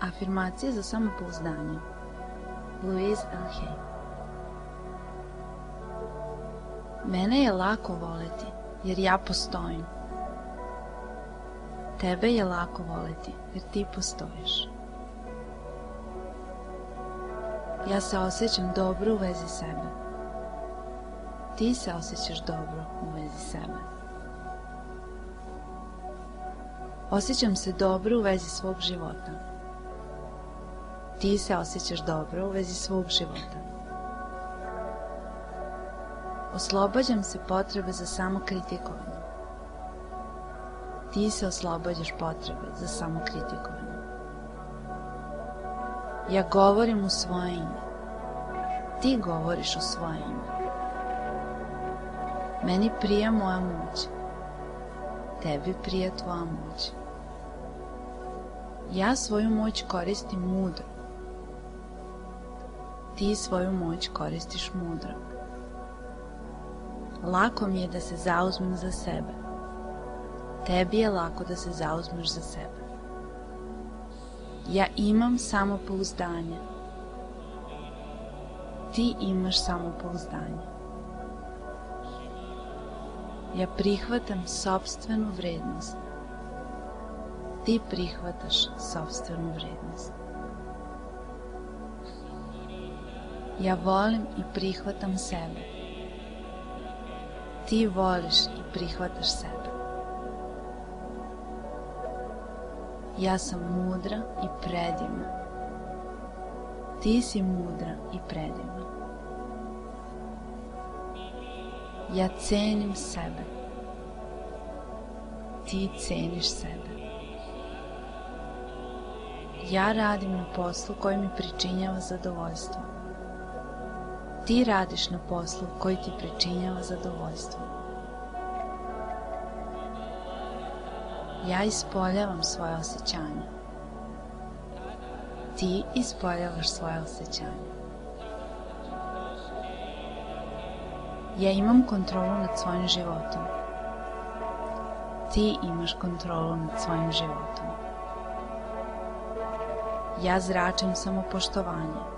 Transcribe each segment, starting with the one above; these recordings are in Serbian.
Afirmacije za samopouzdanje Louise L. Hay Mene je lako voleti, jer ja postojim. Tebe je lako voleti, jer ti postojiš. Ja se osjećam dobro u vezi sebe. Ti se osjećaš dobro u vezi sebe. Osjećam se dobro u vezi svog života. Ti se osjećaš dobro u vezi svog života. Oslobađam se potrebe za samokritikovanje. Ti se oslobađaš potrebe za samokritikovanje. Ja govorim u svoje ime. Ti govoriš u svoje ime. Meni prija moja moć. Tebi prija tvoja moć. Ja svoju moć koristim mudro. Ti svoju moć koristiš mudro. Lako mi je da se zauzmem za sebe. Tebi je lako da se zauzmeš za sebe. Ja imam samopouzdanje. Ti imaš samopouzdanje. Ja prihvatam sobstvenu vrednost. Ti prihvataš sobstvenu vrednost. Ja volim i prihvatam sebe. Ti voliš i prihvataš sebe. Ja sam mudra i predivna. Ti si mudra i predivna. Ja cenim sebe. Ti ceniš sebe. Ja radim na poslu koji mi pričinjava zadovoljstvo. Ti radiš na poslu koji ti pričinjava zadovoljstvo. Ja ispoljavam svoje osjećanje. Ti ispoljavaš svoje osjećanje. Ja imam kontrolu nad svojim životom. Ti imaš kontrolu nad svojim životom. Ja zračim samopoštovanje.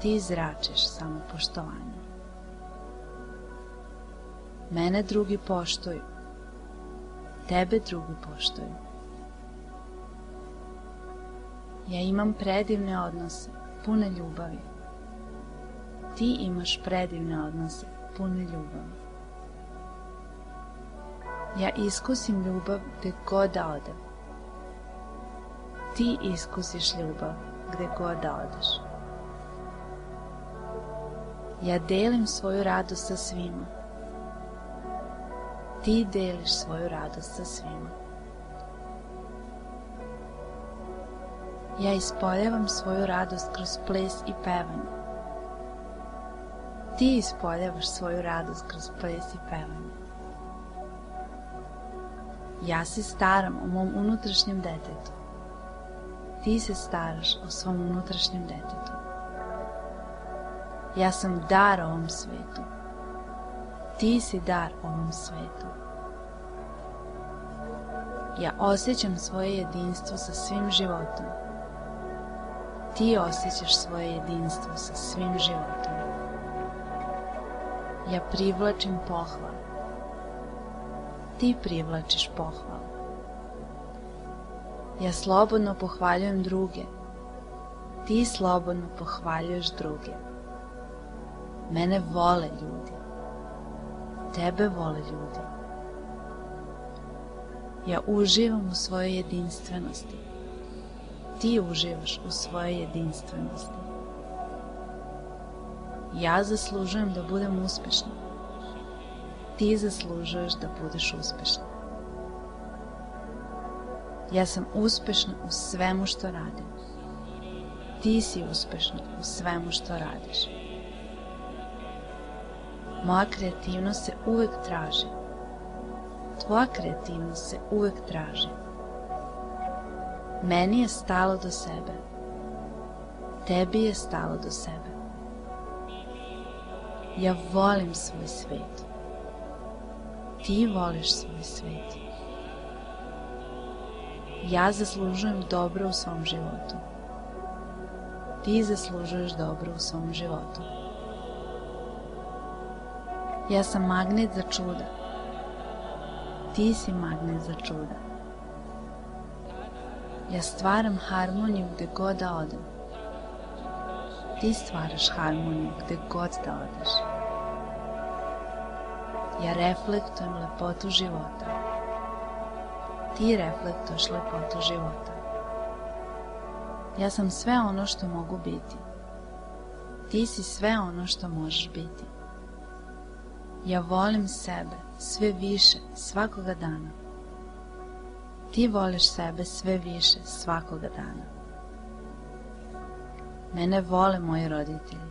Ti zračiš samopoštovanje. Mene drugi poštuju. Tebe drugi poštuju. Ja imam predivne odnose, pune ljubavi. Ti imaš predivne odnose, pune ljubavi. Ja iskusim ljubav gde god da odem. Ti iskusiš ljubav gde god da odeš. Ja delim svoju radost sa svima. Ti deliš svoju radost sa svima. Ja ispoljavam svoju radost kroz ples i pevanje. Ti ispoljavaš svoju radost kroz ples i pevanje. Ja se staram o mom unutrašnjem detetu. Ti se staraš o svom unutrašnjem detetu. Ja sam dar ovom svetu. Ti si dar ovom svetu. Ja osjećam svoje jedinstvo sa svim životom. Ti osjećaš svoje jedinstvo sa svim životom. Ja privlačim pohval. Ti privlačiš pohval. Ja slobodno pohvaljujem druge. Ti slobodno pohvaljuješ druge. Mene vole ljudi. Tebe vole ljudi. Ja uživam u svojoj jedinstvenosti. Ti uživaš u svojoj jedinstvenosti. Ja zaslužujem da budem uspešna. Ti zaslužuješ da budeš uspešna. Ja sam uspešna u svemu što radim. Ti si uspešna u svemu što radiš. Moja kreativnost se uvek traži. Tvoja kreativnost se uvek traži. Meni je stalo do sebe. Tebi je stalo do sebe. Ja volim svoj svet. Ti voliš svoj svet. Ja zaslužujem dobro u svom životu. Ti zaslužuješ dobro u svom životu. Ja sam magnet za čuda. Ti si magnet za čuda. Ja stvaram harmoniju gde god da odem. Ti stvaraš harmoniju gde god da odeš. Ja reflektujem lepotu života. Ti reflektuješ lepotu života. Ja sam sve ono što mogu biti. Ti si sve ono što možeš biti. Ja volim sebe sve više svakoga dana. Ti voliš sebe sve više svakoga dana. Mene vole moji roditelji.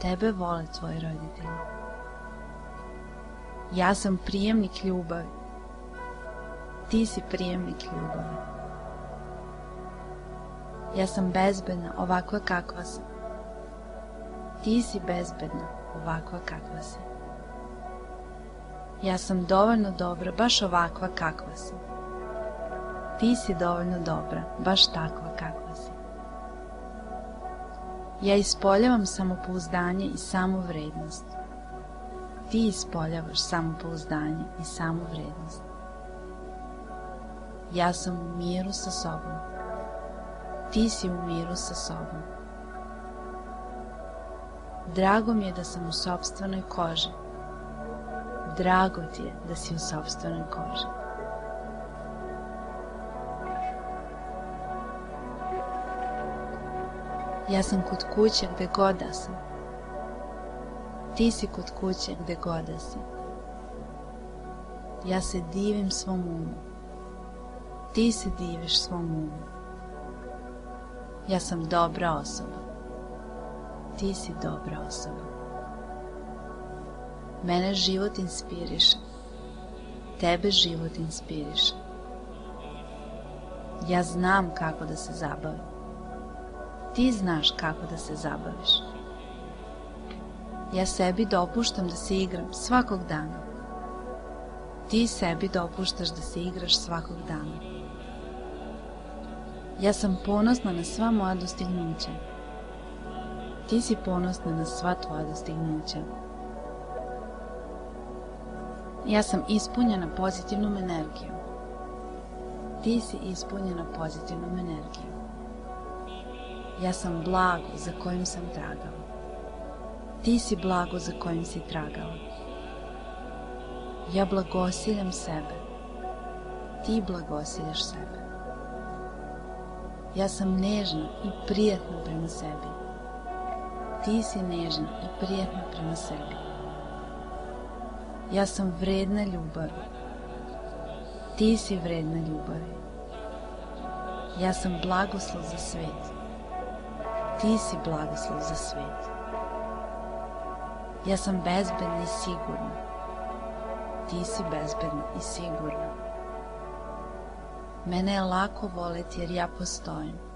Tebe vole tvoji roditelji. Ja sam prijemnik ljubavi. Ti si prijemnik ljubavi. Ja sam bezbedna ovakva kakva sam. Ti si bezbedna ovakva kakva si. Ja sam dovoljno dobra baš ovakva kakva sam. Ti si dovoljno dobra baš takva kakva si. Ja ispoljavam samopouzdanje i samovrednost. Ti ispoljavaš samopouzdanje i samovrednost. Ja sam u miru sa sobom. Ti si u miru sa sobom. Drago mi je da sam u sobstvenoj koži. Drago ti je da si u sobstvenoj koži. Ja sam kod kuće gde god da sam. Ti si kod kuće gde god da si. Ja se divim svom umu. Ti se diviš svom umu. Ja sam dobra osoba. Ti si dobra osoba. Mene život inspiriše. Tebe život inspiriše. Ja znam kako da se zabavim. Ti znaš kako da se zabaviš. Ja sebi dopuštam da se igram svakog dana. Ti sebi dopuštaš da se igraš svakog dana. Ja sam ponosna na sva moja dostignuća. Ti si ponosna na sva tvoja dostignuća. Ja sam ispunjena pozitivnom energijom. Ti si ispunjena pozitivnom energijom. Ja sam blago za kojim sam tragala. Ti si blago za kojim si tragala. Ja blagosiljam sebe. Ti blagosiljaš sebe. Ja sam nežna i prijatna prema sebi. Ti si nežna i prijatna prema sebi. Ja sam vredna ljubavi. Ti si vredna ljubavi. Ja sam blagoslov za svet. Ti si blagoslov za svet. Ja sam bezbedna i sigurna. Ti si bezbedna i sigurna. Mene je lako voleti jer ja postojim.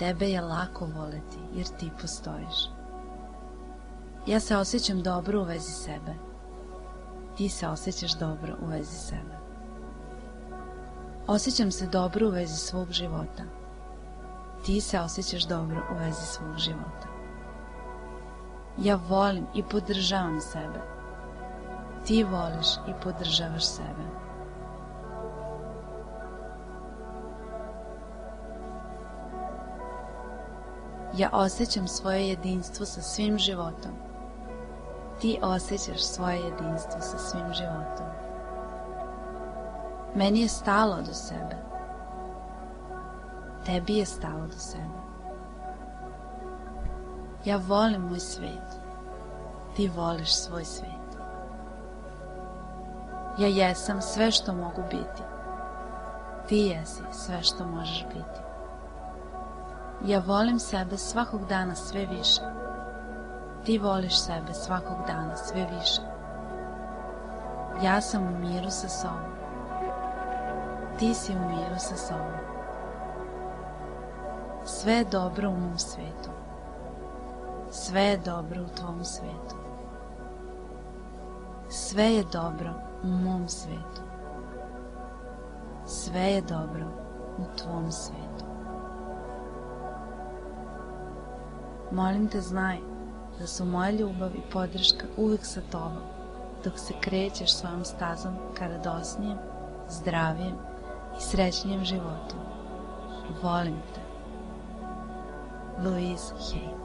Tebe je lako voleti jer ti postojiš. Ja se osjećam dobro u vezi sebe. Ti se osjećaš dobro u vezi sebe. Osjećam se dobro u vezi svog života. Ti se osjećaš dobro u vezi svog života. Ja volim i podržavam sebe. Ti voliš i podržavaš sebe. Ja osjećam svoje jedinstvo sa svim životom. Ti osjećaš svoje jedinstvo sa svim životom. Meni je stalo do sebe. Tebi je stalo do sebe. Ja volim moj svet. Ti voliš svoj svet. Ja jesam sve što mogu biti. Ti jesi sve što možeš biti. Ja volim sebe svakog dana sve više. Ti voliš sebe svakog dana sve više. Ja sam u miru sa sobom. Ti si u miru sa sobom. Sve je dobro u mom svetu. Sve je dobro u tvom svetu. Sve je dobro u mom svetu. Sve je dobro u tvom svetu. Molim te znaj da su moja ljubav i podrška uvek sa tobom, dok se krećeš svojom stazom ka radosnijem, zdravijem i srećnijem životu. Volim te. Louise Hay